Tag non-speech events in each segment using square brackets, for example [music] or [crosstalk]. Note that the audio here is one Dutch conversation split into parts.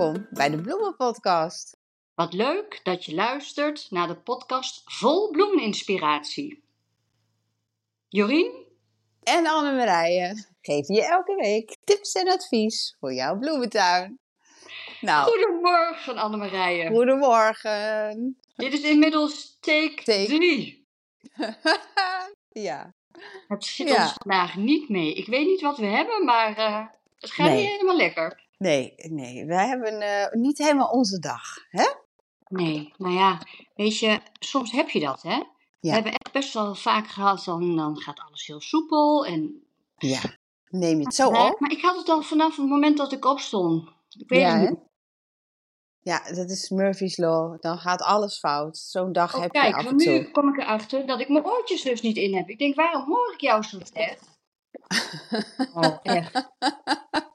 Welkom bij de Bloemenpodcast. Wat leuk dat je luistert naar de podcast vol bloemeninspiratie. Jorien en Annemarije geven je elke week tips en advies voor jouw bloementuin. Nou, Goedemorgen Annemarije. Goedemorgen. Dit is inmiddels take 3. [laughs] ja. Het zit ons vandaag niet mee. Ik weet niet wat we hebben, maar uh, het gaat niet helemaal lekker. Nee, nee. Wij hebben uh, niet helemaal onze dag, hè? Nee, nou ja, weet je, soms heb je dat, hè? We hebben echt best wel vaak gehad, dan, dan gaat alles heel soepel en... Ja, neem je het zo op? Maar ik had het al vanaf het moment dat ik opstond. Ik weet ja, het niet. Ja, dat is Murphy's Law. Dan gaat alles fout. Zo'n dag oh, heb kijk, je af en toe. nu kom ik erachter dat ik mijn oortjes dus niet in heb. Ik denk, waarom hoor ik jou zo slecht? [laughs] oh, echt. [laughs]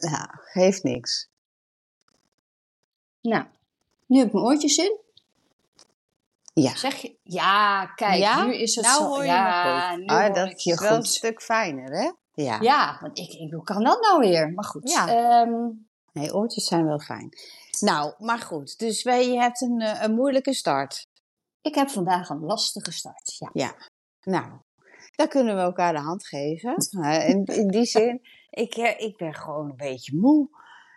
Ja, geeft niks. Nou, nu heb ik mijn oortjes in. Ja. Zeg je? Ja, kijk, nu is het nou zo. Hoor je ja, nu ah, dat is wel een stuk fijner, hè? Ja. Ja, want ik, ik, hoe kan dat nou weer? Maar goed. Ja. Um... Nee, oortjes zijn wel fijn. Nou, maar goed. Dus wij, je hebt een, eh, een moeilijke start. Ik heb vandaag een lastige start, ja. Ja. Nou, dan kunnen we elkaar de hand geven. in, in die zin, ik, eh, ik ben gewoon een beetje moe.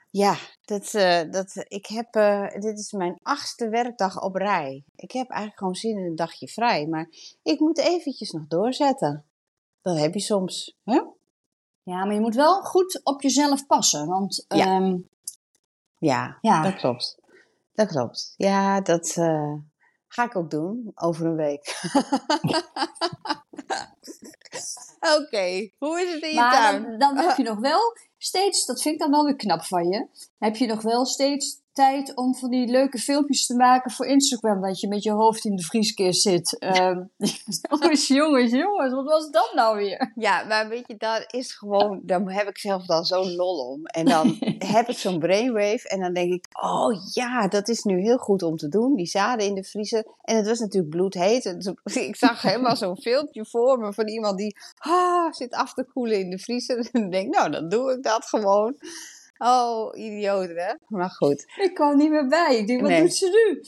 Ja, dat, uh, dat, ik heb, uh, dit is mijn achtste werkdag op rij. Ik heb eigenlijk gewoon zin in een dagje vrij. Maar ik moet eventjes nog doorzetten. Dat heb je soms. Hè? Ja, maar je moet wel goed op jezelf passen. Want ja, um, ja, ja, dat klopt. Dat klopt. Ja, dat uh, ga ik ook doen over een week. [laughs] Oké, okay. hoe is het in je maar tuin? Dan, dan heb je [laughs] nog wel steeds, dat vind ik dan wel weer knap van je, heb je nog wel steeds tijd om van die leuke filmpjes te maken voor Instagram. Dat je met je hoofd in de vrieskist zit. Um, [laughs] jongens, jongens, jongens, wat was dat nou weer? Ja, maar weet je, dat is gewoon, daar heb ik zelf dan zo'n lol om. En dan [laughs] heb ik zo'n brainwave en dan denk ik, oh ja, dat is nu heel goed om te doen. Die zaden in de vriezer. En het was natuurlijk bloedheet. [laughs] Ik zag helemaal zo'n filmpje voor me van iemand die ah, zit af te koelen in de vriezer. En dan denk ik, nou, dan doe ik dat gewoon. Oh, idioot hè? Maar goed. Ik kwam niet meer bij. Ik denk, wat doet ze nu?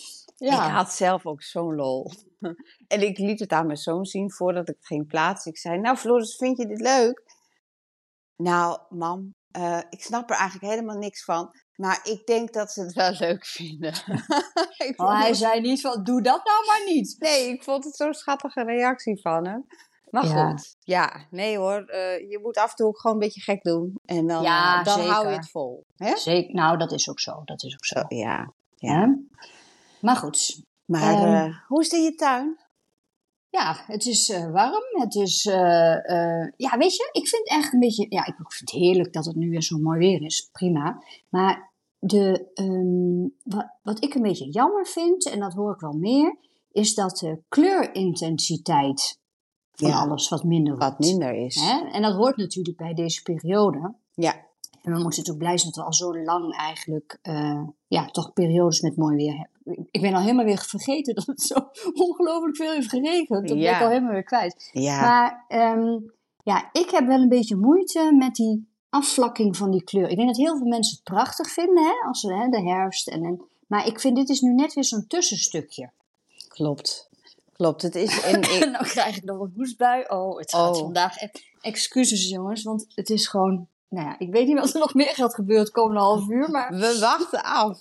Ja. Ik had zelf ook zo'n lol. [laughs] En ik liet het aan mijn zoon zien voordat ik het ging plaatsen. Ik zei, nou Floris, vind je dit leuk? Nou, mam, uh, ik snap er eigenlijk helemaal niks van. Maar ik denk dat ze het wel [laughs] leuk vinden. [laughs] oh, hij zei niet van, doe dat nou maar niet. Nee, ik vond het zo'n schattige reactie van hem. Maar ja. goed, ja, nee hoor. Uh, je moet af en toe ook gewoon een beetje gek doen. En dan, ja, uh, dan hou je het vol. Hè? Zeker, nou dat is ook zo. Dat is ook zo. Oh, ja, ja. Maar goed. Maar um, hoe is het in je tuin? Ja, het is uh, warm. Het is, ja, weet je, ik vind het echt een beetje, ja, ik vind het heerlijk dat het nu weer zo mooi weer is. Prima. Maar de, um, wat, wat ik een beetje jammer vind, en dat hoor ik wel meer, is dat de kleurintensiteit van ja, alles wat minder wordt. Wat minder is. Hè? En dat hoort natuurlijk bij deze periode. Ja. En we moeten natuurlijk blij zijn dat we al zo lang eigenlijk uh, ja, toch periodes met mooi weer hebben. Ik ben al helemaal weer vergeten dat het zo [laughs] ongelooflijk veel heeft geregend. Dat ja. ben ik al helemaal weer kwijt. Ja. Maar um, ja, ik heb wel een beetje moeite met die afvlakking van die kleur. Ik denk dat heel veel mensen het prachtig vinden, hè, als hè, de herfst. En, en, maar ik vind dit is nu net weer zo'n tussenstukje. Klopt. Klopt, het is... [laughs] En ik... dan krijg ik nog een hoestbui. Oh, het gaat Oh. vandaag. Excuses jongens, want het is gewoon... Nou ja, ik weet niet wat er nog meer gaat gebeuren het komende half uur, maar... We wachten af.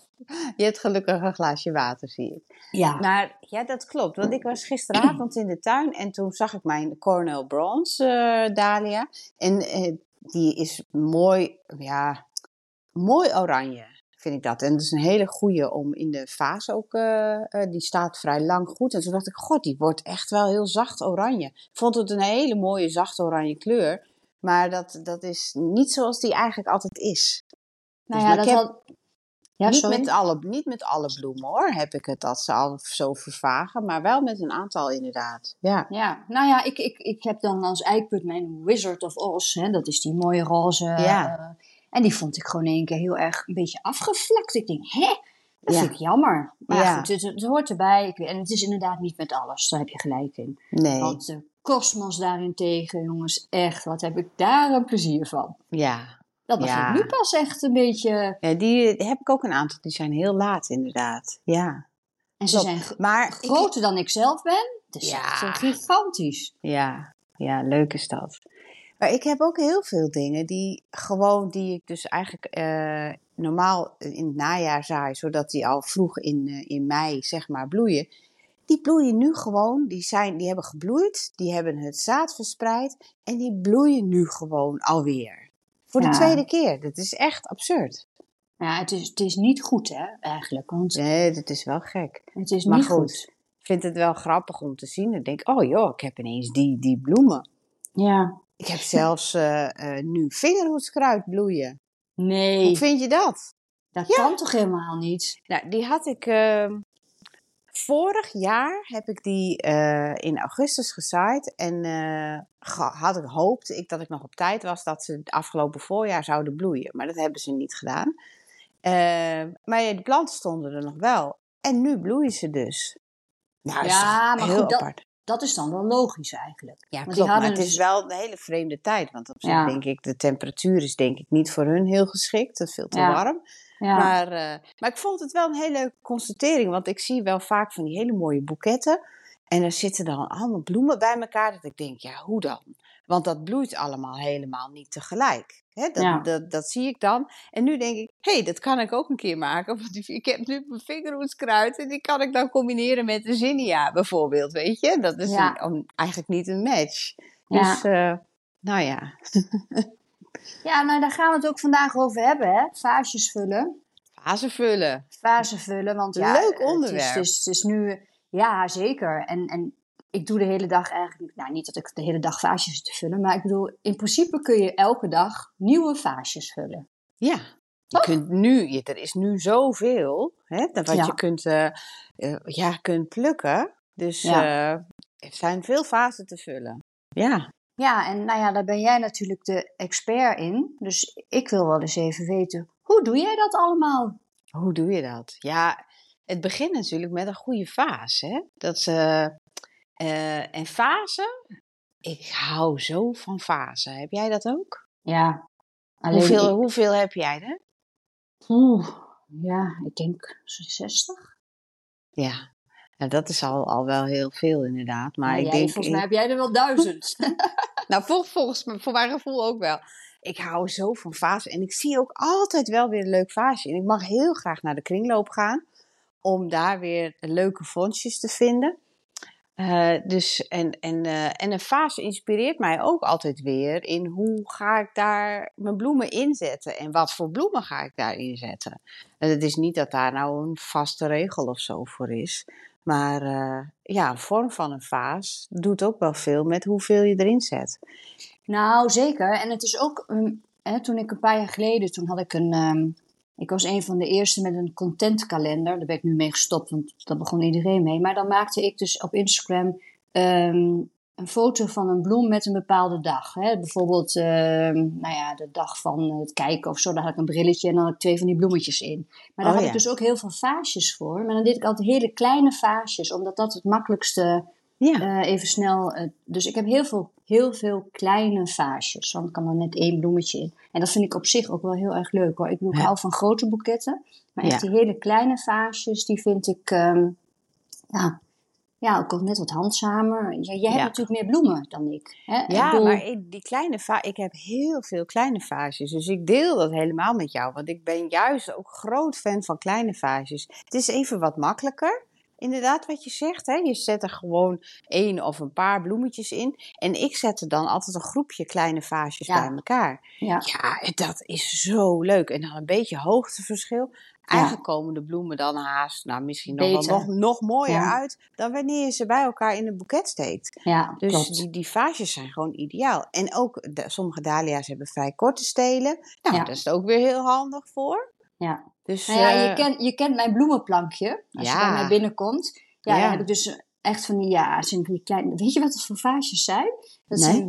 Je hebt gelukkig een glaasje water, zie ik. Ja. Maar ja, dat klopt. Want ik was gisteravond in de tuin en toen zag ik mijn Cornell Bronze eh, dahlia. En eh, die is mooi, ja, mooi oranje vind ik dat. En dat is een hele goede om in de vaas ook, uh, uh, die staat vrij lang goed. En toen dacht ik, god, die wordt echt wel heel zacht oranje. Ik vond het een hele mooie zacht oranje kleur. Maar dat, dat is niet zoals die eigenlijk altijd is. Nou dus, ja, dat heb, had... ja, niet, sorry. met alle, niet met alle bloemen hoor, heb ik het dat ze al zo vervagen. Maar wel met een aantal inderdaad. Ja, ja. nou ja, ik, ik, ik heb dan als eikpunt mijn Wizard of Oz. Hè, dat is die mooie roze... Ja. Uh, en die vond ik gewoon in één keer heel erg een beetje afgevlakt. Ik denk, hè? Dat Ja. vind ik jammer. Maar Ja. goed, het, het hoort erbij. Ik weet- en het is inderdaad niet met alles. Daar heb je gelijk in. nee. Want de Cosmos daarentegen, jongens, echt, wat heb ik daar een plezier van. Ja. Dat begint Ja. nu pas echt een beetje... ja die, heb ik ook een aantal. Die zijn heel laat, inderdaad. Ja. En ze Klopt. zijn Maar ik- groter dan ik zelf ben. Is Ja. eh, gigantisch. Ja, ja, leuk is dat. Maar ik heb ook heel veel dingen die gewoon, die ik dus eigenlijk eh, normaal in het najaar zaai, zodat die al vroeg in, eh, in mei, zeg maar, bloeien. Die bloeien nu gewoon, die, zijn, die hebben gebloeid, die hebben het zaad verspreid en die bloeien nu gewoon alweer. Voor de tweede keer. Dat is echt absurd. Ja, het is, het is niet goed, hè, eigenlijk. Want Nee, dat is wel gek. het is Maar niet goed. goed. Ik vind het wel grappig om te zien. Ik denk, oh joh, ik heb ineens die, die bloemen. Ja. Ik heb zelfs eh, eh, nu vingerhoedskruid bloeien. Nee, Hoe vind je dat? dat Ja. kan toch helemaal niet? Nou, die had ik. ehm, vorig jaar heb ik die eh, in augustus gezaaid. En had ik hoopt ik dat ik nog op tijd was dat ze het afgelopen voorjaar zouden bloeien. Maar dat hebben ze niet gedaan. Ehm, maar ja, de planten stonden er nog wel. En nu bloeien ze dus. Nou, Ja, maar heel goed, dat- apart. Dat is dan wel logisch eigenlijk. Ja, Want die klopt. Maar het is dus- wel een hele vreemde tijd. Want op zich Ja. denk ik, de temperatuur is denk ik niet voor hun heel geschikt. Het is veel te Ja. warm. Ja. Maar, eh, maar ik vond het wel een hele constatering. Want ik zie wel vaak van die hele mooie boeketten. En er zitten dan allemaal bloemen bij elkaar. Dat ik denk, ja, hoe dan? Want dat bloeit allemaal helemaal niet tegelijk. Dat, Ja. dat, dat zie ik dan. En nu denk ik, hé, hey, dat kan ik ook een keer maken. [laughs] Want ik heb nu mijn vingerhoedskruid. En die kan ik dan combineren met de zinnia bijvoorbeeld. Weet je? Dat is Ja. een- een- eigenlijk niet een match. Ja. Dus, eh, nou ja. [laughs] ja, nou daar gaan we het ook vandaag over hebben, hè? Vaasjes vullen. Vazen vullen. Vazen vullen, want ja... Leuk het is- onderwerp. Het is, het is nu... Ja, zeker. En, en ik doe de hele dag eigenlijk... Nou, niet dat ik de hele dag vaasjes zit te vullen, maar ik bedoel, in principe kun je elke dag nieuwe vaasjes vullen. Ja. Je kunt nu, je- er is nu zoveel hè, dat wat Ja. je kunt, eh, eh, ja, kunt plukken. Dus Ja. eh, er zijn veel fasen te vullen. Ja. Ja, en nou ja, daar ben jij natuurlijk de expert in. Dus ik wil wel eens even weten, hoe doe jij dat allemaal? Hoe doe je dat? Ja, het begint natuurlijk met een goede vaas. Hè? Dat, eh, eh, en fasen, ik hou zo van fasen. Heb jij dat ook? Ja, Hoeveel, ik- hoeveel heb jij er? Oeh, ja, ik denk 60. Ja, nou, dat is al, al wel heel veel inderdaad. Maar Maar ik jij, denk, volgens mij heb jij er wel duizend. [laughs] Nou, vol, volgens me, voor mijn gevoel ook wel. Ik hou zo van vazen. En ik zie ook altijd wel weer een leuk vaasje. En ik mag heel graag naar de kringloop gaan. Om daar weer leuke vondjes te vinden. Eh, dus, en, en, eh, en een vaas inspireert mij ook altijd weer in hoe ga ik daar mijn bloemen inzetten. En wat voor bloemen ga ik daar inzetten. En het is niet dat daar nou een vaste regel of zo voor is. Maar eh, ja, een vorm van een vaas doet ook wel veel met hoeveel je erin zet. nou, zeker. En het is ook, ehm, hè, toen ik een paar jaar geleden, toen had ik een, ehm, ik was een van de eerste met een contentkalender. Daar ben ik nu mee gestopt, want daar begon iedereen mee. Maar dan maakte ik dus op Instagram ehm, een foto van een bloem met een bepaalde dag. Hè? Bijvoorbeeld, ehm, nou ja, de dag van het kijken of zo. Daar had ik een brilletje en dan had ik twee van die bloemetjes in. Maar daar Oh, had ja. ik dus ook heel veel vaasjes voor. Maar dan deed ik altijd hele kleine vaasjes, omdat dat het makkelijkste Ja, eh, even snel. eh, dus ik heb heel veel, heel veel kleine vaasjes. Want ik kan er net één bloemetje in. En dat vind ik op zich ook wel heel erg leuk hoor. Ik Ja. hou van grote boeketten. Maar echt Ja. die hele kleine vaasjes, die vind ik. ehm, ja, ja, ook net wat handzamer. Ja, jij hebt Ja. natuurlijk meer bloemen dan ik. Hè? Ik ja maar ik- die kleine va ik heb heel veel kleine vaasjes. Dus ik deel dat helemaal met jou. Want ik ben juist ook groot fan van kleine vaasjes. Het is even wat makkelijker. Inderdaad, wat je zegt. Hè? Je zet er gewoon één of een paar bloemetjes in. En ik zet er dan altijd een groepje kleine vaasjes Ja. bij elkaar. Ja, Ja, dat is zo leuk. En dan een beetje hoogteverschil. Eigenlijk komen de bloemen dan haast, nou misschien nog, wel, nog, nog mooier Ja. uit dan wanneer je ze bij elkaar in een boeket steekt. ja Dus klopt. die, die vaasjes zijn gewoon ideaal. En ook de, sommige dahlia's hebben vrij korte stelen. Nou, Ja. daar is het ook weer heel handig voor. Ja. Dus, Nou ja, je, eh, kent, je kent mijn bloemenplankje. Als je bij mij binnenkomt. Ja, Ja. dan heb ik dus echt van die, ja, zijn van die kleine... Weet je wat het voor vaasjes zijn? Dat Nee. zijn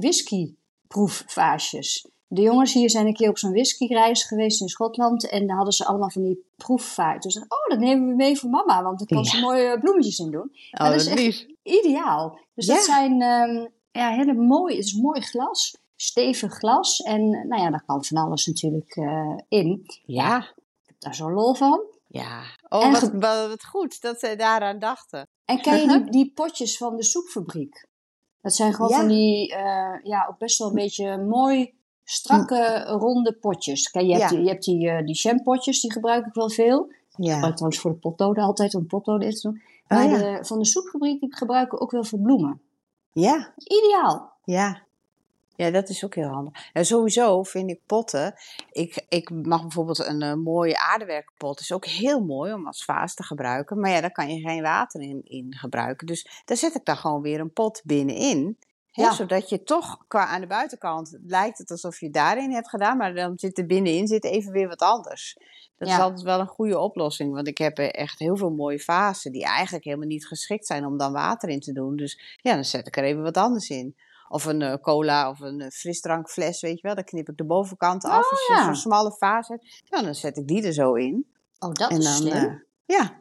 whiskyproefvaasjes. De jongens hier zijn een keer op zo'n whiskyreis geweest in Schotland. En daar hadden ze allemaal van die proefvaasjes. Dus oh, dat nemen we mee voor mama. Want dan kan ze mooie bloemetjes in doen. oh, dat is dat echt- lief. Ideaal. Dus Ja. dat zijn... ehm, ja, hele mooi, het is mooi glas, stevig glas. En nou ja, daar kan van alles natuurlijk eh, in. Ja. Heb daar zo'n lol van. Ja. Oh, wat, wat, wat goed dat zij daaraan dachten. En ken je [laughs] die, die potjes van de soepfabriek? Dat zijn gewoon Ja. van die, eh, ja, ook best wel een beetje mooi strakke, ronde potjes. Kijk, je hebt, Ja. je hebt die, eh, die jampotjes, die gebruik ik wel veel. Ik Ja. gebruik trouwens voor de potloden altijd om potloden in te doen. Oh, Maar ja. de, van de soepfabriek die gebruiken ook wel voor bloemen. Ja. Ideaal. Ja. Ja, dat is ook heel handig. En sowieso vind ik potten. Ik, ik mag bijvoorbeeld een eh, mooie aardewerkpot. is ook heel mooi om als vaas te gebruiken. Maar ja, daar kan je geen water in, in gebruiken. Dus daar zet ik dan gewoon weer een pot binnenin. Hè, Ja. Zodat je toch qua aan de buitenkant lijkt het alsof je daarin hebt gedaan. Maar dan zit er binnenin zit even weer wat anders. Dat is altijd wel een goede oplossing. Want ik heb eh, echt heel veel mooie vazen. Die eigenlijk helemaal niet geschikt zijn om dan water in te doen. Dus ja, dan zet ik er even wat anders in. Of een eh, cola of een eh, frisdrankfles, weet je wel. Dan knip ik de bovenkant af. Oh, Als je ja. zo'n smalle vaas hebt, ja, dan zet ik die er zo in. Oh, dat en is dan, slim. eh, ja,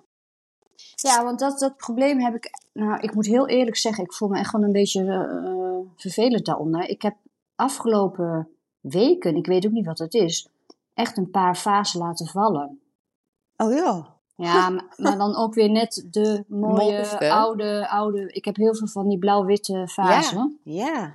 Ja, want dat, dat probleem heb ik. Nou, ik moet heel eerlijk zeggen, ik voel me echt gewoon een beetje vervelend daaronder. Ik heb afgelopen weken, ik weet ook niet wat het is, echt een paar fasen laten vallen. oh ja. Ja, maar, maar dan ook weer net de mooie oude, oude. Ik heb heel veel van die blauw-witte vazen. Ja,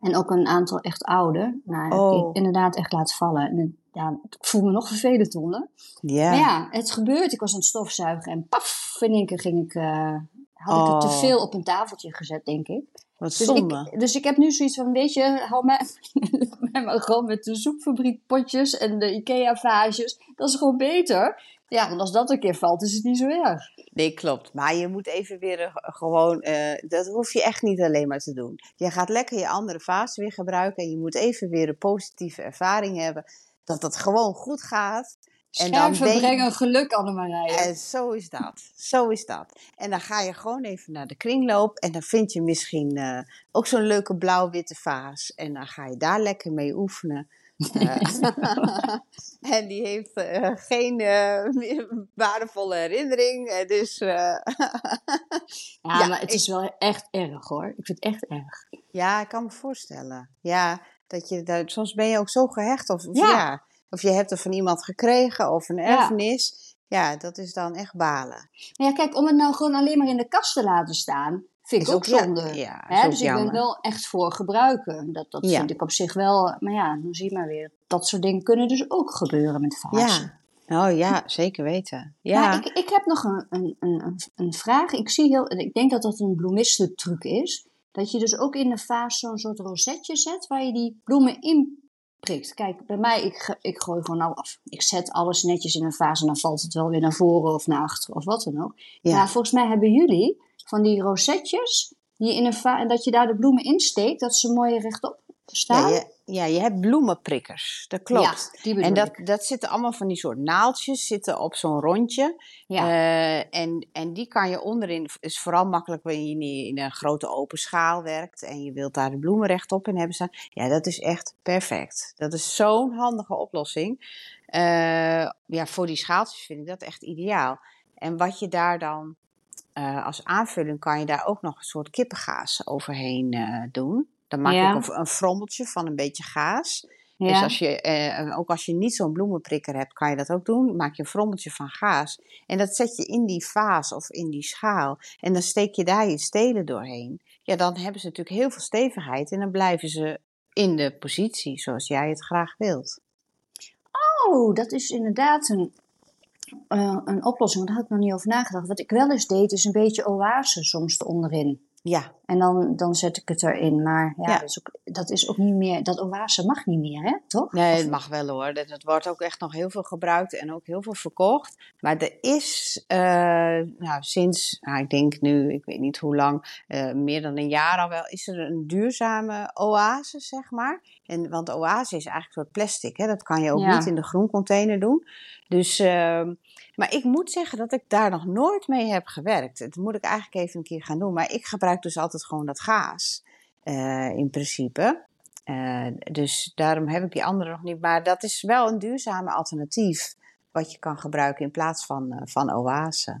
En ook een aantal echt oude. Nou, Oh. ik inderdaad echt laten vallen. En ja, ik voel me nog vervelend onder. ja. Maar ja, het gebeurt. Ik was aan het stofzuigen en paf, in één keer ging ik, eh, had ik het te Oh. veel op een tafeltje gezet, denk ik. Wat Dus zonde. ik, dus ik heb nu zoiets van, weet je, hou mij, [laughs] laat mij maar gewoon met de zoekfabriekpotjes en de Ikea-vaasjes. Dat is gewoon beter. Ja, want als dat een keer valt, is het niet zo erg. Nee, klopt. Maar je moet even weer eh, gewoon, eh, dat hoef je echt niet alleen maar te doen. Je gaat lekker je andere fase weer gebruiken en je moet even weer een positieve ervaring hebben. Dat dat gewoon goed gaat. En dan je- brengen geluk, Annemarije. En zo is dat. Zo is dat. En dan ga je gewoon even naar de kringloop en dan vind je misschien eh, ook zo'n leuke blauw-witte vaas. En dan ga je daar lekker mee oefenen. Eh, [laughs] en die heeft eh, geen eh, waardevolle herinnering. dus [laughs] Ja, Ja, maar het is wel echt erg hoor. Ik vind het echt erg. ja, ik kan me voorstellen. Ja, dat je daar, soms ben je ook zo gehecht. Of, of Ja. ja. of je hebt er van iemand gekregen of een erfenis. Ja, dat is dan echt balen. Maar ja, kijk, om het nou gewoon alleen maar in de kast te laten staan, vind ik ook, zonde. ja, Hè, ook dus ik ben wel echt voor gebruiken. Dat, dat Ja. vind ik op zich wel. Maar ja, dan zie je maar weer. Dat soort dingen kunnen dus ook gebeuren met vazen. Ja. Oh ja, zeker weten. Ja. Maar ik, ik heb nog een, een, een, een vraag. Ik, zie heel, ik denk dat dat een bloemistentruc is. Dat je dus ook in de vaas zo'n soort rosetje zet waar je die bloemen in prikt. Kijk, bij mij, ik, ik gooi gewoon nou af. Ik zet alles netjes in een vaas en dan valt het wel weer naar voren of naar achteren of wat dan ook. Ja. Maar volgens mij hebben jullie van die rosetjes die in een va- en dat je daar de bloemen in steekt, dat ze mooi rechtop staan. Ja, je, ja, je hebt bloemenprikkers. Dat klopt. Ja, die en dat, ik. dat zitten allemaal van die soort naaltjes zitten op zo'n rondje. Ja. Eh, en, en die kan je onderin, is vooral makkelijk wanneer je in- in een grote open schaal werkt en je wilt daar de bloemen rechtop in hebben staan. Ja, dat is echt perfect. Dat is zo'n handige oplossing. Eh, ja, voor die schaaltjes vind ik dat echt ideaal. En wat je daar dan eh, als aanvulling kan je daar ook nog een soort kippengaas overheen eh, doen. Dan maak Ja. ik een, een frommeltje van een beetje gaas. ja. Dus als je, eh, ook als je niet zo'n bloemenprikker hebt, kan je dat ook doen. Maak je een frommeltje van gaas. En dat zet je in die vaas of in die schaal. En dan steek je daar je stelen doorheen. Ja, dan hebben ze natuurlijk heel veel stevigheid. En dan blijven ze in de positie zoals jij het graag wilt. Oh, dat is inderdaad een, eh, een oplossing. Daar had ik nog niet over nagedacht. Wat ik wel eens deed, is een beetje oase soms onderin. Ja, En dan, dan zet ik het erin. Maar ja, Ja. Dat, is ook, dat is ook niet meer. Dat oase mag niet meer, hè? Toch? nee, het mag wel hoor. Dat, wordt ook echt nog heel veel gebruikt en ook heel veel verkocht. Maar er is eh, nou, sinds, nou, ik denk nu, ik weet niet hoe lang, eh, meer dan een jaar al wel, is er een duurzame oase, zeg maar. En, want oase is eigenlijk een soort plastic, hè? dat kan je ook Ja. niet in de groencontainer doen. Dus, ehm, maar ik moet zeggen dat ik daar nog nooit mee heb gewerkt. Dat moet ik eigenlijk even een keer gaan doen. Maar ik gebruik dus altijd gewoon dat gaas, eh, in principe. Eh, dus daarom heb ik die andere nog niet. Maar dat is wel een duurzame alternatief wat je kan gebruiken in plaats van, eh, van oase.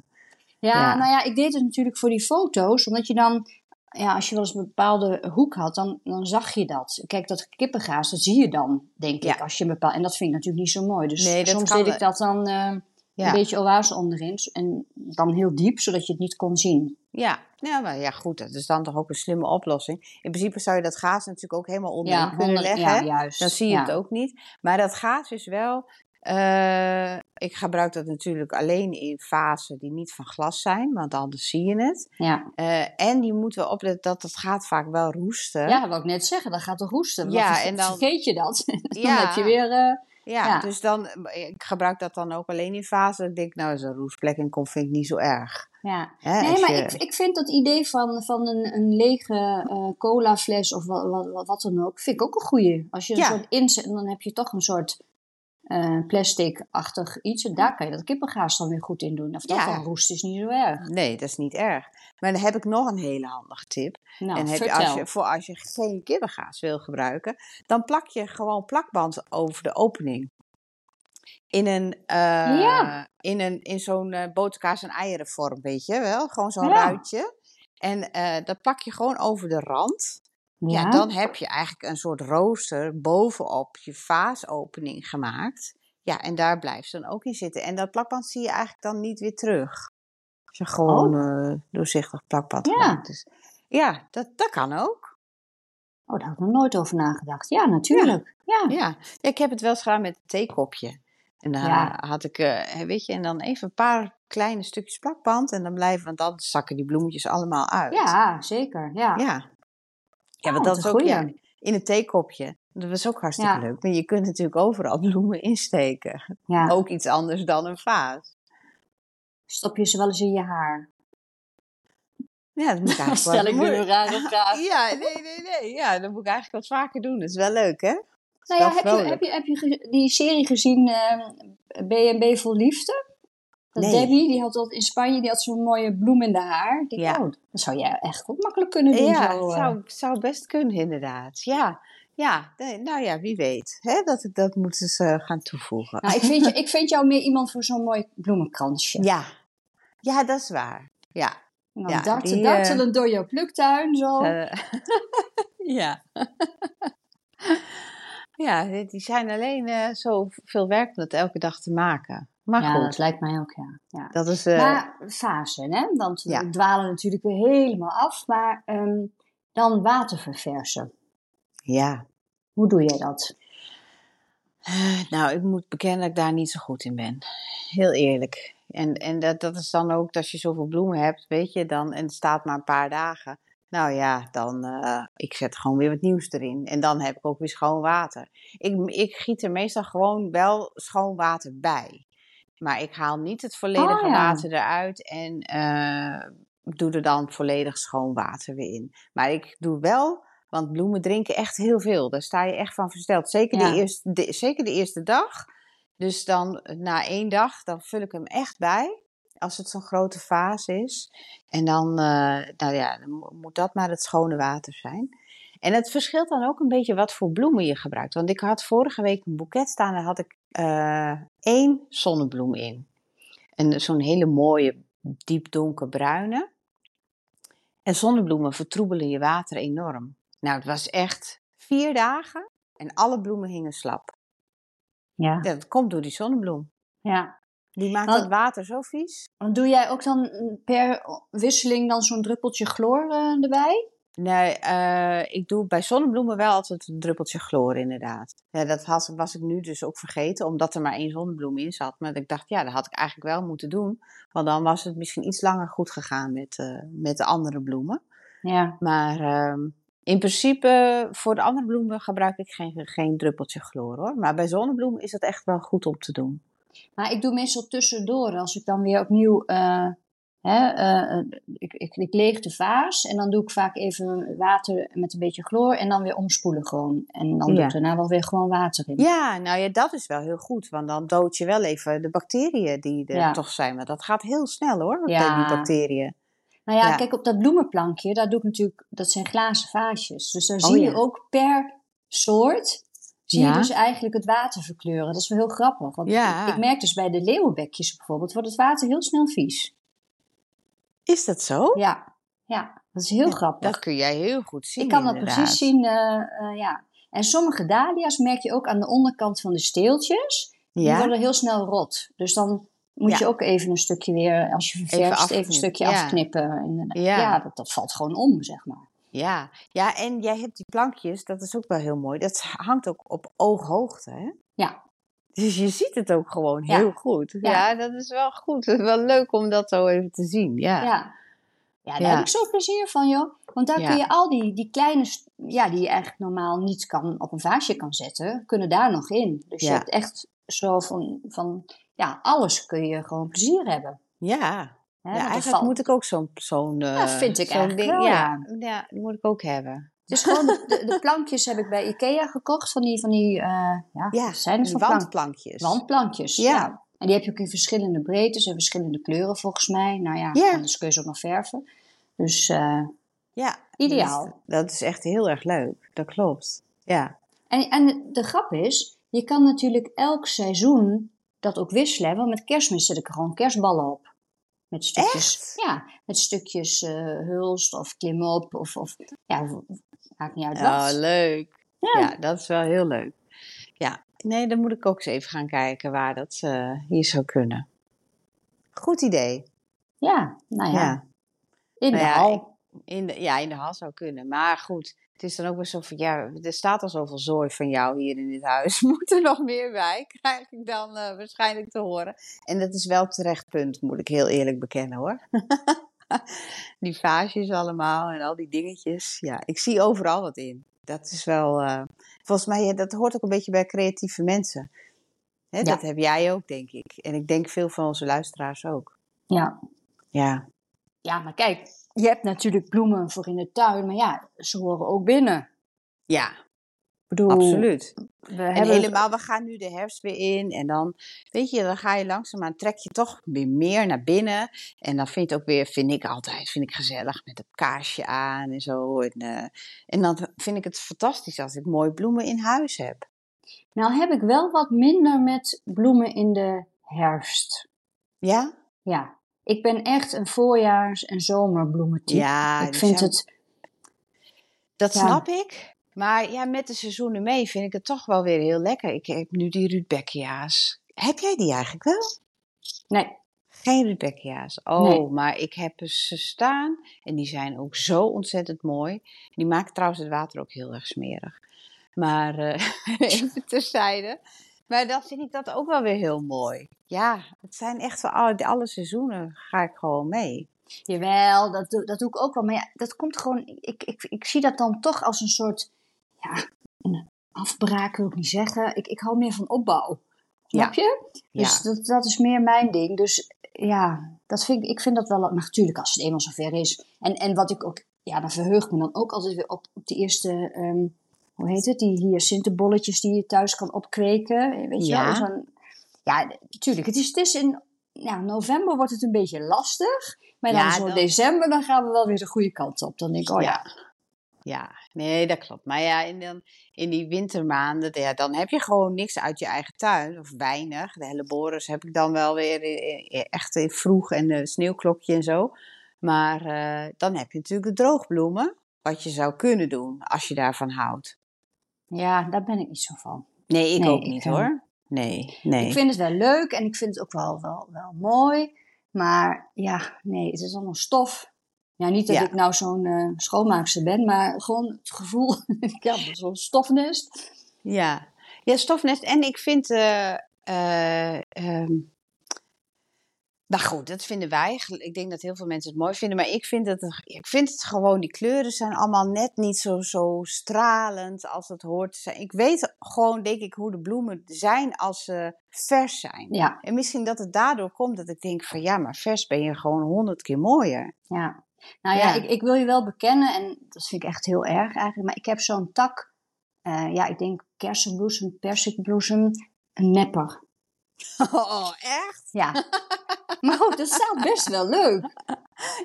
Ja, Ja. nou ja, ik deed het natuurlijk voor die foto's. Omdat je dan ja, als je wel eens een bepaalde hoek had, dan, dan zag je dat. Kijk, dat kippengaas, dat zie je dan, denk Ja. ik. Als je een bepaald, en dat vind ik natuurlijk niet zo mooi. Dus Nee, soms kan- deed ik dat dan Ja. een beetje oase onderin. En dan heel diep, zodat je het niet kon zien. Ja, ja, maar ja, goed, dat is dan toch ook een slimme oplossing. In principe zou je dat gaas natuurlijk ook helemaal onderin Ja, kunnen leggen. ja, juist. Dan zie je het ook niet. Maar dat gaas is wel. eh, ik gebruik dat natuurlijk alleen in vazen die niet van glas zijn, want anders zie je het. Ja. Eh, en je moet wel opletten dat het gaat vaak wel roesten. ja, dat wil ik net zeggen. Dan gaat het roesten. Ja, en dan- vergeet je dat. [laughs] dan Ja. heb je weer... eh, Ja, Ja. dus dan, ik gebruik dat dan ook alleen in vazen. Ik denk, nou, zo'n roestplek in komt, vind ik niet zo erg. ja. Nee, maar je- ik, ik vind dat idee van, van een, een lege eh colafles of wat, wat, wat, dan ook, vind ik ook een goeie. Als je een Ja. soort inzet, dan heb je toch een soort eh, plastic-achtig iets. En daar kan je dat kippengaas dan weer goed in doen. Of dat Ja. dan roest is niet zo erg. Nee, dat is niet erg. Maar dan heb ik nog een hele handige tip. Nou, en heb je, als je, voor als je geen kippengaas wil gebruiken, dan plak je gewoon plakband over de opening. In een, eh, Ja. in, een, in zo'n eh boterkaas- en eierenvorm, weet je wel? Gewoon zo'n Ja. ruitje. En eh, dat plak je gewoon over de rand. Ja. dan heb je eigenlijk een soort rooster bovenop je vaasopening gemaakt. Ja, en daar blijft ze dan ook in zitten. En dat plakband zie je eigenlijk dan niet weer terug. Als je gewoon eh, doorzichtig plakband Oh. Ja. gemaakt is. Ja, dat, dat kan ook. Oh, daar had ik nog nooit over nagedacht. Ja, natuurlijk. Ja. Ja. ja, ik heb het wel eens gedaan met een theekopje. En dan Ja. had ik, eh, weet je, en dan even een paar kleine stukjes plakband. En dan blijven, want dan zakken die bloemetjes allemaal uit. Ja, zeker. Ja. Ja, ja Oh, want dat is ook ja, in een theekopje. Dat was ook hartstikke leuk. Maar je kunt natuurlijk overal [laughs] bloemen insteken. Ja. Ook iets anders dan een vaas. Stop je ze wel eens in je haar? Ja, dat moet ik [laughs] eigenlijk stel ik nu een rare [laughs] vraag. Ja, nee, nee, nee. Ja, dat moet ik eigenlijk wat vaker doen. Dat is wel leuk, hè? Nou ja, heb je, heb, je, heb je ge- die serie gezien, eh, B&B Vol Liefde? Dat Nee. Debbie, die had dat in Spanje, die had zo'n mooie bloem in de haar. Ik Ja. oh, dat zou jij echt ook makkelijk kunnen doen. Ja, zo, eh. zou, zou best kunnen, inderdaad. Ja, ja nee, nou ja, wie weet. Hè? Dat, dat moeten ze gaan toevoegen. Nou, ik vind, je, [laughs] ik vind jou meer iemand voor zo'n mooi bloemenkransje. Ja. Ja, dat is waar. Ja. Nou, [laughs] [laughs] ja, die, dartelen door je pluktuin, zo. Eh, ja. ja, die zijn alleen eh, zo veel werk om dat elke dag te maken. Maar ja, goed, dat lijkt mij ook, ja. ja. dat is... eh, Maar fasen, hè? Want we dwalen natuurlijk weer helemaal af. Maar ehm, dan water verversen. ja. Hoe doe jij dat? Eh, Nou, ik moet bekennen dat ik daar niet zo goed in ben. Heel eerlijk. En, en dat, dat is dan ook, als je zoveel bloemen hebt, weet je, dan, en het staat maar een paar dagen. Nou ja, dan, eh ik zet gewoon weer wat nieuws erin. En dan heb ik ook weer schoon water. Ik, ik giet er meestal gewoon wel schoon water bij. Maar ik haal niet het volledige Oh, ja. water eruit en eh, doe er dan volledig schoon water weer in. Maar ik doe wel, want bloemen drinken echt heel veel. Daar sta je echt van versteld. Zeker, Ja. de, eerste, de, zeker de eerste dag. Dus dan na één dag, dan vul ik hem echt bij. Als het zo'n grote vaas is. En dan, eh, nou ja, dan mo- moet dat maar het schone water zijn. En het verschilt dan ook een beetje wat voor bloemen je gebruikt. Want ik had vorige week een boeket staan. Daar had ik eh, één zonnebloem in. En zo'n hele mooie, diep donkerbruine. En zonnebloemen vertroebelen je water enorm. Nou, het was echt vier dagen en alle bloemen hingen slap. Ja. Ja, dat komt door die zonnebloem. ja. Die maakt Want- het water zo vies. Doe jij ook dan per wisseling dan zo'n druppeltje chloor eh, erbij? Nee, eh, ik doe bij zonnebloemen wel altijd een druppeltje chloor inderdaad. Ja, dat had, was ik nu dus ook vergeten, omdat er maar één zonnebloem in zat. Maar ik dacht, ja, dat had ik eigenlijk wel moeten doen. Want dan was het misschien iets langer goed gegaan met, eh, met de andere bloemen. Ja. Maar ehm, in principe, voor de andere bloemen gebruik ik geen, geen druppeltje chloor hoor. Maar bij zonnebloemen is dat echt wel goed om te doen. Maar ik doe meestal tussendoor, als ik dan weer opnieuw... eh, hè, eh, ik, ik, ik leeg de vaas en dan doe ik vaak even water met een beetje chloor en dan weer omspoelen gewoon. En dan doe Ja. ik daarna wel weer gewoon water in. Ja, nou ja, dat is wel heel goed. Want dan dood je wel even de bacteriën die er Ja. toch zijn. Maar dat gaat heel snel hoor, Ja. die bacteriën. Nou ja, Ja. kijk op dat bloemenplankje, daar doe ik natuurlijk, dat zijn glazen vaasjes. Dus daar Oh, zie je ook per soort, zie Ja. je dus eigenlijk het water verkleuren. Dat is wel heel grappig. Want ik, merk dus bij de leeuwenbekjes bijvoorbeeld, wordt het water heel snel vies. Is dat zo? Ja, ja. Dat is heel grappig. Dat kun jij heel goed zien. ik kan dat inderdaad. precies zien, eh, eh, ja. En sommige dahlia's merk je ook aan de onderkant van de steeltjes. Die worden heel snel rot. Dus dan moet Ja. je ook even een stukje weer, als je ververst, even, een afknippen, stukje ja. afknippen. inderdaad. Ja. Ja, dat, dat valt gewoon om, zeg maar. ja. ja, en jij hebt die plankjes, dat is ook wel heel mooi. Dat hangt ook op ooghoogte, hè? Ja, Dus je ziet het ook gewoon Ja. heel goed. Ja. Ja. dat is wel goed. Het is wel leuk om dat zo even te zien. Ja, ja. Ja, daar heb ik zo plezier van, joh. Want daar kun je al die, die kleine, ja, die je eigenlijk normaal niet kan, op een vaasje kan zetten, kunnen daar nog in. Dus je hebt echt zo van, van, ja, alles kun je gewoon plezier hebben. ja. Ja, eigenlijk valt- moet ik ook zo'n... zo'n eh, Ja, vind ik zo'n eigenlijk ding. wel, ja. ja, die moet ik ook hebben. Is gewoon, de, de, plankjes heb ik bij Ikea gekocht, van die, van die, eh, ja, Ja, zijn het plank? wandplankjes. Wandplankjes, Ja. ja. En die heb je ook in verschillende breedtes en verschillende kleuren volgens mij. Nou ja, Ja. anders kun je ze ook nog verven. Dus eh, Ja. Ideaal. Dat is, dat is echt heel erg leuk. Dat klopt. Ja. En, en de grap is, je kan natuurlijk elk seizoen dat ook wisselen. Want met kerstmis zet ik er gewoon kerstballen op. Met stukjes, Echt? ja, met stukjes eh, hulst of klimop of, of ja, maakt niet uit Oh, wat. leuk. Ja. Ja. dat is wel heel leuk. Ja, nee, dan moet ik ook eens even gaan kijken waar dat eh, hier zou kunnen. Goed idee. Ja, nou ja, Ja. in de Nou ja, hal. In de, ja, in de hal zou kunnen. Maar goed, het is dan ook weer zo van, ja, er staat al zoveel zooi van jou hier in dit huis. [laughs] Moet er nog meer bij? [laughs] Krijg ik dan eh, waarschijnlijk te horen. En dat is wel terecht punt, moet ik heel eerlijk bekennen hoor. [laughs] die vaasjes allemaal en al die dingetjes. Ja, ik zie overal wat in. Dat is wel, eh, volgens mij, ja, dat hoort ook een beetje bij creatieve mensen. Hè, Ja. Dat heb jij ook, denk ik. En ik denk veel van onze luisteraars ook. Ja. Ja, ja, maar kijk, je hebt natuurlijk bloemen voor in de tuin. Maar ja, ze horen ook binnen. ja Ik bedoel, absoluut. we En hebben... helemaal, we gaan nu de herfst weer in. En dan, weet je, dan ga je langzaamaan, trek je toch weer meer naar binnen. En dan vind je het ook weer, vind ik altijd, vind ik gezellig met een kaarsje aan en zo. En, eh, en dan vind ik het fantastisch als ik mooie bloemen in huis heb. Nou heb ik wel wat minder met bloemen in de herfst. Ja? Ja, ik ben echt een voorjaars- en zomerbloementype. Ja, ik vind zijn- het... Dat Ja. snap ik. Maar ja, met de seizoenen mee vind ik het toch wel weer heel lekker. Ik heb nu die Rudbeckia's. Heb jij die eigenlijk wel? Nee, Geen Rudbeckia's. Oh, Nee. maar ik heb ze staan en die zijn ook zo ontzettend mooi. Die maken trouwens het water ook heel erg smerig. Maar eh, [laughs] even terzijde. Maar dan vind ik dat ook wel weer heel mooi. Ja, het zijn echt voor alle, alle seizoenen ga ik gewoon mee. jawel, dat, doe- dat doe ik ook wel. Maar ja, dat komt gewoon... Ik, ik, ik zie dat dan toch als een soort... Ja, een afbraak wil ik niet zeggen. Ik, ik hou meer van opbouw. Snap je? Dus Ja. dat, dat is meer mijn ding. Dus ja, dat vind ik, ik vind dat wel... Maar natuurlijk, als het eenmaal zover is. En, en wat ik ook... Ja, dan verheug ik me dan ook altijd weer op, op die eerste... ehm, hoe heet het? Die hyacintenbolletjes die je thuis kan opkweken. Weet je Ja. wel? Ja, natuurlijk. Het is, het is in ja, november wordt het een beetje lastig. Maar dan zo dan- december, dan gaan we wel weer de goede kant op. Dan denk ik, oh ja. Ja, nee, dat klopt. Maar ja, in, dan, in die wintermaanden, ja, dan heb je gewoon niks uit je eigen tuin. Of weinig. De helleborus heb ik dan wel weer echt in vroeg en de sneeuwklokje en zo. Maar eh, dan heb je natuurlijk de droogbloemen. Wat je zou kunnen doen als je daarvan houdt. Ja, daar ben ik niet zo van. Nee, ik Nee, ook niet eh, hoor. Nee, nee. Ik vind het wel leuk en ik vind het ook wel, wel, wel mooi. Maar ja, nee, het is allemaal stof. Ja, niet dat Ja. ik nou zo'n eh schoonmaakster ben, maar gewoon het gevoel, [laughs] ja, zo'n stofnest. Ja, ja stofnest. En ik vind. ehm, nou goed, dat vinden wij. Ik denk dat heel veel mensen het mooi vinden. Maar ik vind het, ik vind het gewoon, die kleuren zijn allemaal net niet zo, zo stralend als het hoort te zijn. Ik weet gewoon, denk ik, hoe de bloemen zijn als ze vers zijn. Ja, En misschien dat het daardoor komt dat ik denk van ja, maar vers ben je gewoon honderd keer mooier. ja. Nou ja, Ja. Ik, ik wil je wel bekennen, en dat vind ik echt heel erg eigenlijk, maar ik heb zo'n tak, eh, ja, ik denk kersenbloesem, persikbloesem, een nepper. [laughs] Oh, echt? Ja. maar goed, dat staat best wel leuk. [laughs]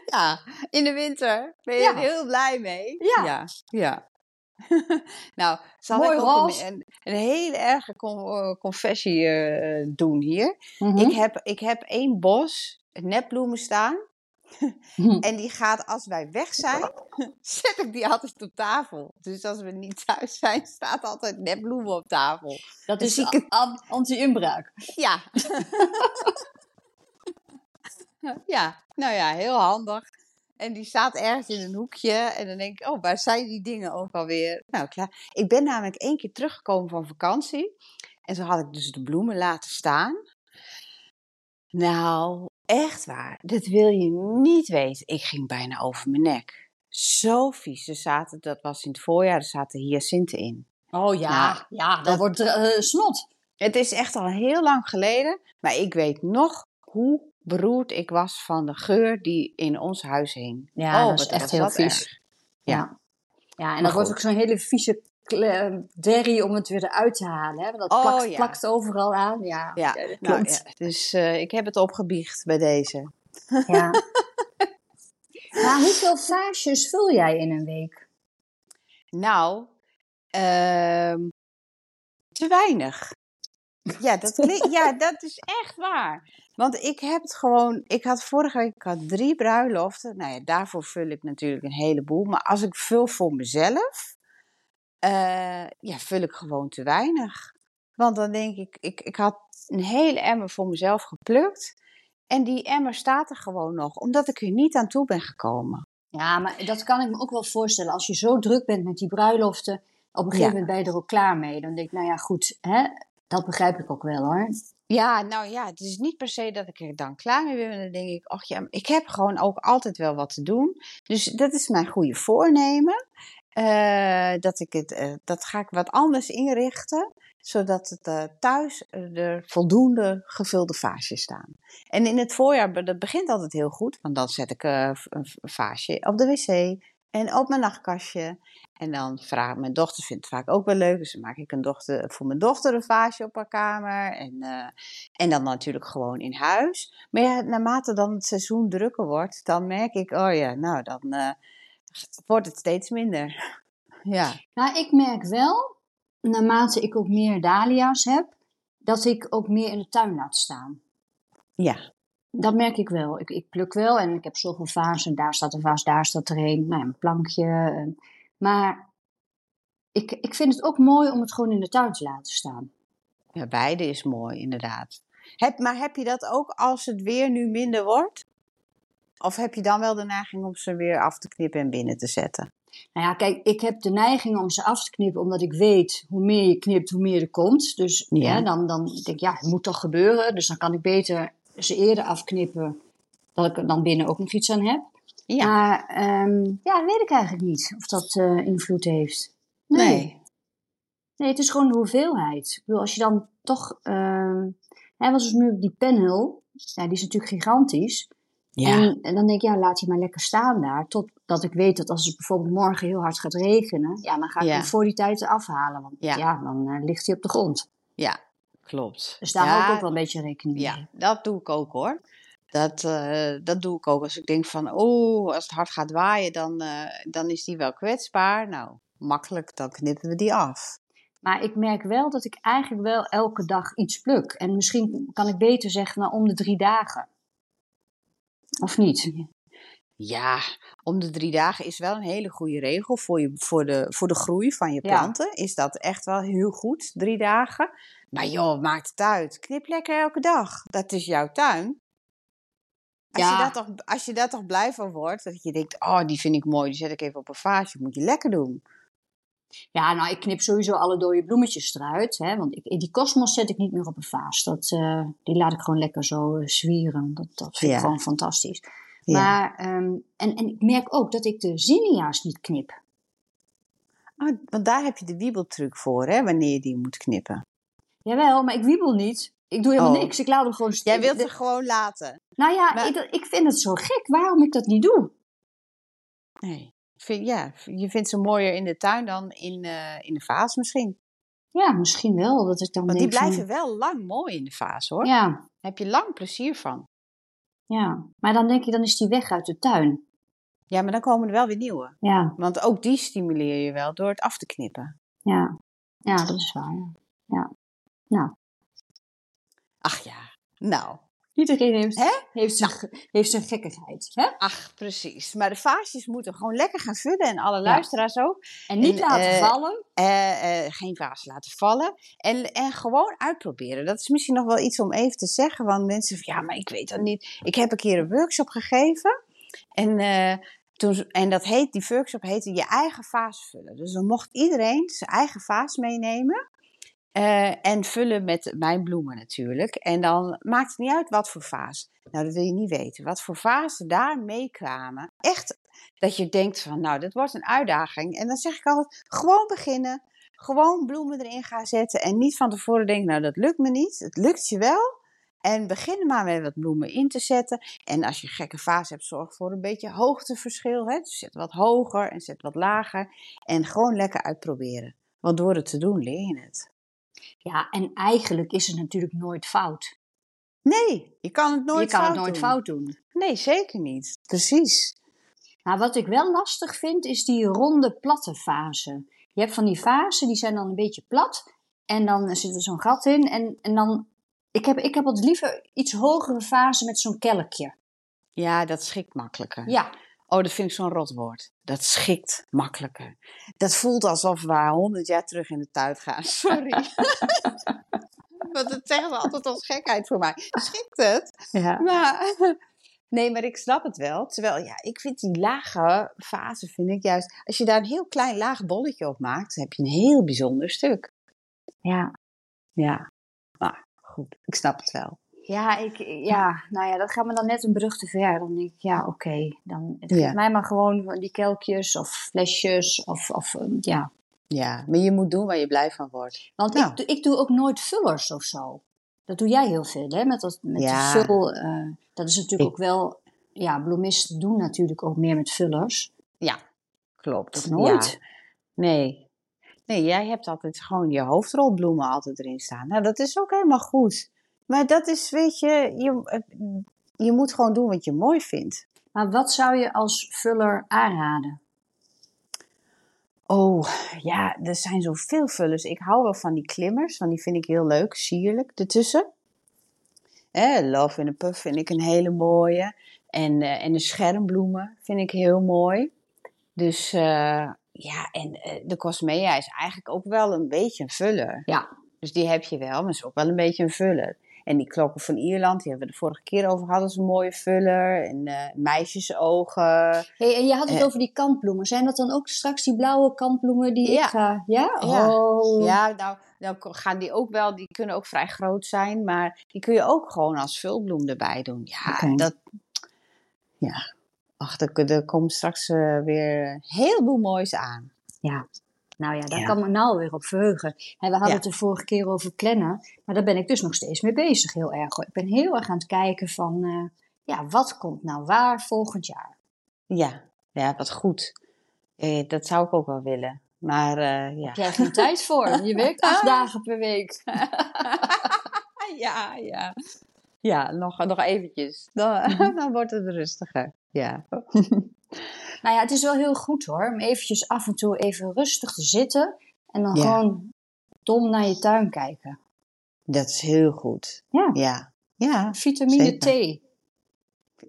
Ja, in de winter ben je Ja. er heel blij mee. Ja. Ja. ja. [laughs] nou, zal Mooi ik ook een, een, een hele erge eh, confessie eh, doen hier. Mhm. Ik, heb, ik heb één bos nepbloemen staan. [laughs] En die gaat, als wij weg zijn, [laughs] zet ik die altijd op tafel. Dus als we niet thuis zijn, staat altijd net bloemen op tafel. Dat Dus is a- [laughs] anti-inbraak. Ja. ja, nou ja, heel handig. En die staat ergens in een hoekje. En dan denk ik, oh, waar zijn die dingen ook alweer? Nou, klaar. Ik ben namelijk één keer teruggekomen van vakantie. En zo had ik dus de bloemen laten staan. Nou, echt waar. Dat wil je niet weten. Ik ging bijna over mijn nek. Zo vies. Er zaten, dat was in het voorjaar, er zaten hyacinten in. Oh ja, Nou, ja, dat, dat- wordt eh, snot. Het is echt al heel lang geleden, maar ik weet nog hoe beroerd ik was van de geur die in ons huis hing. Ja, oh, dat is echt heel vies. Ja. Ja, en dat wordt ook zo'n hele vieze derrie om het weer eruit te halen. Hè? Want dat Oh, plakt, ja. plakt overal aan. Ja, Ja, nou, ja, dus eh, ik heb het opgebiecht bij deze. Ja. [laughs] maar hoeveel vaasjes vul jij in een week? Nou, ehm, te weinig. Ja dat, klinkt- [laughs] ja, dat is echt waar. Want ik heb het gewoon. Ik had vorige week ik had drie bruiloften. Nou ja, daarvoor vul ik natuurlijk een heleboel. Maar als ik vul voor mezelf, eh, ja, vul ik gewoon te weinig. Want dan denk ik, ik, ik had een hele emmer voor mezelf geplukt. En die emmer staat er gewoon nog, omdat ik er niet aan toe ben gekomen. Ja, maar dat kan ik me ook wel voorstellen. Als je zo druk bent met die bruiloften, op een gegeven Ja. moment ben je er ook klaar mee. Dan denk ik, nou ja, goed, hè? dat begrijp ik ook wel hoor. Ja, nou ja, het is niet per se dat ik er dan klaar mee ben. Dan denk ik, ach ja, ik heb gewoon ook altijd wel wat te doen. Dus dat is mijn goede voornemen. Eh, dat, ik het, eh, dat ga ik wat anders inrichten. Zodat het eh, thuis er voldoende gevulde vaasjes staan. En in het voorjaar, dat begint altijd heel goed. Want dan zet ik een vaasje op de wc. En op mijn nachtkastje. En dan vraag mijn dochter vindt het vaak ook wel leuk. Dus dan maak ik een dochter, voor mijn dochter een vaasje op haar kamer. En, en dan natuurlijk gewoon in huis. Maar ja, naarmate dan het seizoen drukker wordt, dan merk ik, oh ja, nou dan wordt het steeds minder. Ja, Nou, ik merk wel, naarmate ik ook meer dahlia's heb, dat ik ook meer in de tuin laat staan. ja, Dat merk ik wel. Ik, ik pluk wel en ik heb zoveel vazen. Daar staat een vaas, daar staat er een. Nou ja, een plankje. Maar ik, ik vind het ook mooi om het gewoon in de tuin te laten staan. ja beide is mooi inderdaad. Heb, maar heb je dat ook als het weer nu minder wordt? Of heb je dan wel de neiging om ze weer af te knippen en binnen te zetten? Nou ja, kijk, ik heb de neiging om ze af te knippen, omdat ik weet hoe meer je knipt, hoe meer er komt. Dus Ja. ja. dan, dan denk ik, ja, het moet toch gebeuren. Dus dan kan ik beter ze eerder afknippen, dat ik er dan binnen ook nog iets aan heb. Ja, Maar ehm, ja, weet ik eigenlijk niet of dat eh, invloed heeft. nee. Nee, het is gewoon de hoeveelheid. Ik bedoel, als je dan toch... hè, was dus nu die penhul, ja, die is natuurlijk gigantisch. Ja, En, en dan denk ik, ja, laat die maar lekker staan daar. Totdat ik weet dat als het bijvoorbeeld morgen heel hard gaat regenen, ja, dan ga ik Ja. hem voor die tijd afhalen. Want Ja. ja, dan eh, ligt hij op de grond. ja, klopt. Dus daar hou ik ook wel een beetje rekening mee. Ja, dat doe ik ook hoor. Dat, eh, dat doe ik ook als ik denk van, oh, als het hard gaat waaien, dan, eh, dan is die wel kwetsbaar. Nou, makkelijk, dan knippen we die af. Maar ik merk wel dat ik eigenlijk wel elke dag iets pluk. En misschien kan ik beter zeggen, nou, om de drie dagen. Of niet? Ja, om de drie dagen is wel een hele goede regel voor, je, voor, de, voor de groei van je Ja. planten. Is dat echt wel heel goed, drie dagen. Maar joh, maakt het uit. Knip lekker elke dag. Dat is jouw tuin. Als, Ja. je daar toch, als je daar toch blij van wordt, dat je denkt, oh, die vind ik mooi, die zet ik even op een vaasje. Moet je lekker doen. Ja, nou, ik knip sowieso alle dode bloemetjes eruit. Hè, want ik, die kosmos zet ik niet meer op een vaas. Dat, eh, die laat ik gewoon lekker zo eh, zwieren. Dat, dat vind Ja. ik gewoon fantastisch. Ja. Maar, ehm, en, en ik merk ook dat ik de zinnia's niet knip. Oh, want daar heb je de wiebeltruc voor, hè, wanneer je die moet knippen. Jawel, maar ik wiebel niet. Ik doe helemaal Oh. niks. Ik laat hem gewoon Jij staan. wilt ze gewoon laten. Nou ja, Maar- ik, ik vind het zo gek waarom ik dat niet doe. Nee. Vind, ja, je vindt ze mooier in de tuin dan in, eh, in de vaas misschien. Ja, misschien wel. Dat ik dan Want die van- blijven wel lang mooi in de vaas, hoor. Ja, Daar heb je lang plezier van. ja. Maar dan denk je, dan is die weg uit de tuin. Ja, maar dan komen er wel weer nieuwe. Ja, Want ook die stimuleer je wel door het af te knippen. ja. Ja, dat is waar. Ja. ja. Nou, Ach ja, nou. Iedereen heeft, Hè? heeft, zijn, heeft zijn gekkigheid. Hè? Ach, precies. Maar de vaasjes moeten gewoon lekker gaan vullen en alle Ja. luisteraars ook. En niet En, laten eh, vallen. Eh, eh, geen vaas laten vallen. En, en gewoon uitproberen. Dat is misschien nog wel iets om even te zeggen. Want mensen van, ja, maar ik weet dat niet. Ik heb een keer een workshop gegeven. En, toen, en dat heet, die workshop heette je eigen vaas vullen. Dus dan mocht iedereen zijn eigen vaas meenemen. Eh, en vullen met mijn bloemen natuurlijk. En dan maakt het niet uit wat voor vaas. Nou, dat wil je niet weten. Wat voor vazen daar meekwamen. Echt dat je denkt van, nou, dit wordt een uitdaging. En dan zeg ik altijd, gewoon beginnen. Gewoon bloemen erin gaan zetten. En niet van tevoren denken, nou, dat lukt me niet. Het lukt je wel. En begin maar met wat bloemen in te zetten. En als je gekke vaas hebt, zorg voor een beetje hoogteverschil. Hè? Dus zet wat hoger en zet wat lager. En gewoon lekker uitproberen. Want door het te doen leer je het. Ja, en eigenlijk is het natuurlijk nooit fout. Nee, je kan het nooit je kan fout het nooit doen. fout doen. Nee, zeker niet. Precies. Maar wat ik wel lastig vind, is die ronde platte fase. Je hebt van die fasen, die zijn dan een beetje plat. En dan zit er zo'n gat in. En, en dan, ik heb, ik heb wat liever iets hogere fase met zo'n kelkje. Ja, dat schikt makkelijker. Ja, Oh, dat vind ik zo'n rot woord. Dat schikt makkelijker. Dat voelt alsof we honderd jaar terug in de tijd gaan. [laughs] Sorry. [laughs] Want dat zeggen ze altijd als gekheid voor mij. Schikt het? ja. Maar, [laughs] nee, maar ik snap het wel. Terwijl, ja, ik vind die lage fase, vind ik juist... Als je daar een heel klein laag bolletje op maakt, dan heb je een heel bijzonder stuk. ja. Ja, maar goed, ik snap het wel. Ja, ik, ja, nou ja, dat gaat me dan net een brug te ver. Dan denk ik, ja, oké. dan geef Ja. mij maar gewoon die kelkjes of flesjes of, of eh, ja. Ja, maar je moet doen waar je blij van wordt. Want Nou. ik, doe- ik doe ook nooit vullers of zo. Dat doe jij heel veel, hè? Met, dat, met Ja. die vul. eh, dat is natuurlijk Ik- ook wel. Ja, bloemisten doen natuurlijk ook meer met vullers. Ja, klopt. Of nooit. Ja. Nee. Nee, jij hebt altijd gewoon je hoofdrolbloemen altijd erin staan. Nou, dat is ook helemaal goed. Maar dat is, weet je, je, eh, je moet gewoon doen wat je mooi vindt. Maar wat zou je als vuller aanraden? Oh, ja, er zijn zoveel vullers. Ik hou wel van die klimmers, want die vind ik heel leuk, sierlijk, ertussen. Eh, Love in a Puff vind ik een hele mooie. En, eh, en de schermbloemen vind ik heel mooi. Dus eh, ja, en de Cosmea is eigenlijk ook wel een beetje een vuller. Ja. Dus die heb je wel, maar is ook wel een beetje een vuller. En die klokken van Ierland, die hebben we de vorige keer over gehad, dat is een mooie vuller. En eh, meisjesogen. Hey, en je had het Eh. over die kantbloemen. Zijn dat dan ook straks die blauwe kantbloemen die Ja. ik ga... Ja? Ja. Oh. Ja, nou, nou gaan die ook wel, die kunnen ook vrij groot zijn, maar die kun je ook gewoon als vulbloem erbij doen. Ja, dat. Ja. Ach, er, er komt straks eh, weer een heleboel moois aan. Ja. Nou ja, daar Ja. kan me nou weer op verheugen. En we hadden Ja. het de vorige keer over plannen. Maar daar ben ik dus nog steeds mee bezig heel erg. Ik ben heel erg aan het kijken van... eh, ja, wat komt nou waar volgend jaar? Ja, ja, wat goed. Eh, dat zou ik ook wel willen. Maar eh, ja. Jij geen tijd voor? Je werkt acht [laughs] dagen per week. [laughs] ja, ja. Ja, nog, nog eventjes. Dan, [laughs] dan wordt het rustiger. Ja. Nou ja, het is wel heel goed hoor. Om eventjes af en toe even rustig te zitten. En dan Ja. gewoon dom naar je tuin kijken. Dat is heel goed. Ja. Ja. Ja, Vitamine Zeker. T.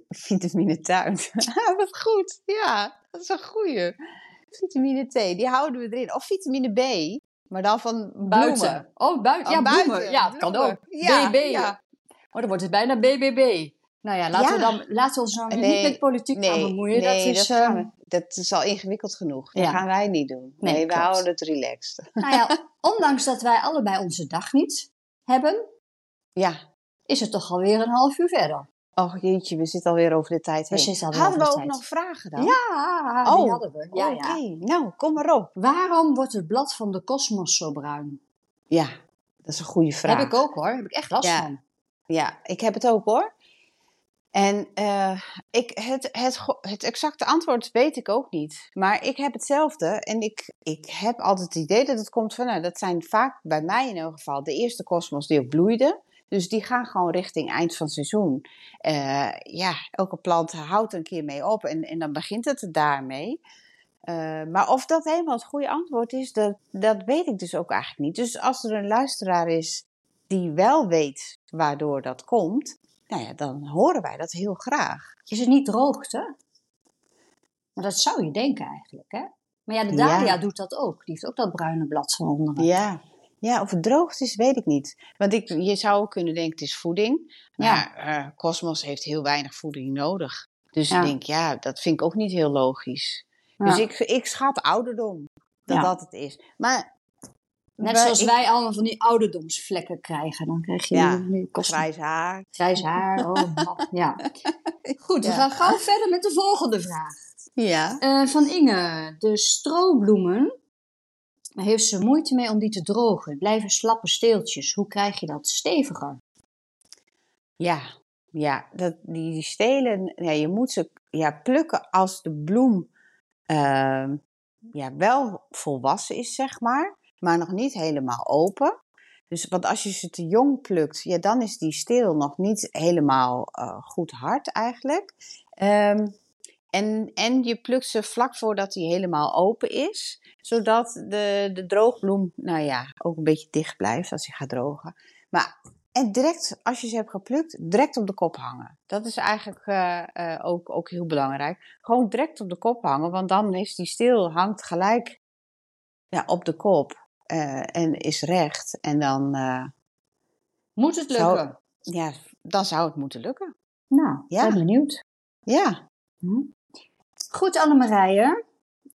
vitamine tuin. [laughs] Wat goed. Ja, dat is een goeie. Vitamine T, die houden we erin. Of vitamine B, maar dan van Buiten. bloemen. Oh, buiten. Oh, ja, buiten. bloemen. Ja, dat kan ook. Ja, BB. ja. Oh, dan wordt het bijna BBB. Nou ja, laten, Ja. we, dan, laten we ons nou Nee, niet met politiek gaan bemoeien. nee, dat, is, dat, gaan eh, we- dat is al ingewikkeld genoeg. Dat Ja. gaan wij niet doen. Nee, Nee, we klopt. houden het relaxed. Nou ja, [laughs] ondanks dat wij allebei onze dag niet hebben, Ja. is het toch alweer een half uur verder. Och jeetje, we zitten alweer over de tijd We heen. alweer Hadden we ook nog vragen dan? Ja, die Oh, hadden we. Ja, Oké, ja. nou, kom maar op. Waarom wordt het blad van de kosmos zo bruin? Ja, dat is een goede vraag. Heb ik ook hoor. Heb ik echt last van. Ja, ik heb het ook hoor. En eh, ik, het, het, het exacte antwoord weet ik ook niet. Maar ik heb hetzelfde. En ik, ik heb altijd het idee dat het komt van... Nou, dat zijn vaak bij mij in ieder geval de eerste kosmos die ook bloeiden. Dus die gaan gewoon richting eind van seizoen. Eh, ja, elke plant houdt een keer mee op. En, en dan begint het daarmee. Eh, maar of dat helemaal het goede antwoord is, dat, dat weet ik dus ook eigenlijk niet. Dus als er een luisteraar is die wel weet waardoor dat komt, nou ja, dan horen wij dat heel graag. Is het niet droogte? Maar dat zou je denken eigenlijk, hè? Maar ja, de Ja. dahlia doet dat ook. Die heeft ook dat bruine blad van onderen. Ja. Ja, of het droogte is, weet ik niet. Want ik, je zou ook kunnen denken, het is voeding. Ja. Maar eh, Cosmos heeft heel weinig voeding nodig. Dus Ja. ik denk, ja, dat vind ik ook niet heel logisch. Ja. Dus ik, ik schat ouderdom dat Ja. dat het is. Maar Net we- zoals ik- wij allemaal van die ouderdomsvlekken krijgen. Dan krijg je Ja, grijs haar. grijs haar. Oh, man. ja. [laughs] Goed, we gaan gauw verder met de volgende vraag. Ja. Eh, van Inge. De strobloemen. Heeft ze moeite mee om die te drogen. Het blijven slappe steeltjes. Hoe krijg je dat steviger? Ja, ja dat, die, die stelen, ja, je moet ze ja, plukken als de bloem ehm, ja, wel volwassen is, zeg maar, maar nog niet helemaal open. Dus, want als je ze te jong plukt, ja, dan is die steel nog niet helemaal eh, goed hard eigenlijk. Ehm, en, en je plukt ze vlak voordat die helemaal open is, zodat de, de droogbloem, nou ja, ook een beetje dicht blijft als hij gaat drogen. Maar en direct, als je ze hebt geplukt, direct op de kop hangen. Dat is eigenlijk eh, eh, ook, ook heel belangrijk. Gewoon direct op de kop hangen, want dan is die steel hangt gelijk ja, op de kop eh, en is recht. En dan, eh, Moet het Zou- lukken? ja, dan zou het moeten lukken. Nou, Ja. ben benieuwd. Ja, Goed, Annemarije.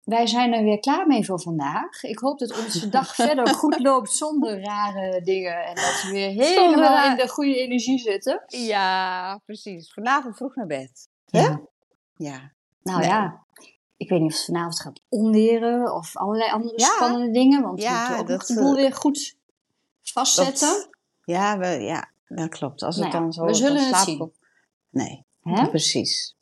Wij zijn er weer klaar mee voor vandaag. Ik hoop dat onze [laughs] dag verder goed loopt zonder rare dingen. En dat we weer helemaal raar- in de goede energie zitten. ja precies. Vanavond vroeg naar bed. Ja. Ja. Nou Nee. ja, ik weet niet of het vanavond gaat onweren of allerlei andere Ja. spannende dingen. Want we moeten ook dat, nog de boel eh, weer goed vastzetten. Dat- Ja, we, ja, dat klopt. Als het Nou ja, dan zo we zullen het zien. Nee, precies.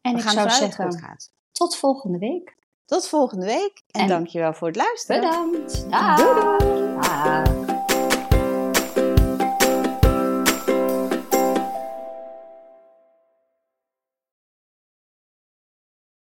En we ik gaan zou zeggen, het gaat. tot volgende week. Tot volgende week en, En- dankjewel voor het luisteren. Bedankt. Doei.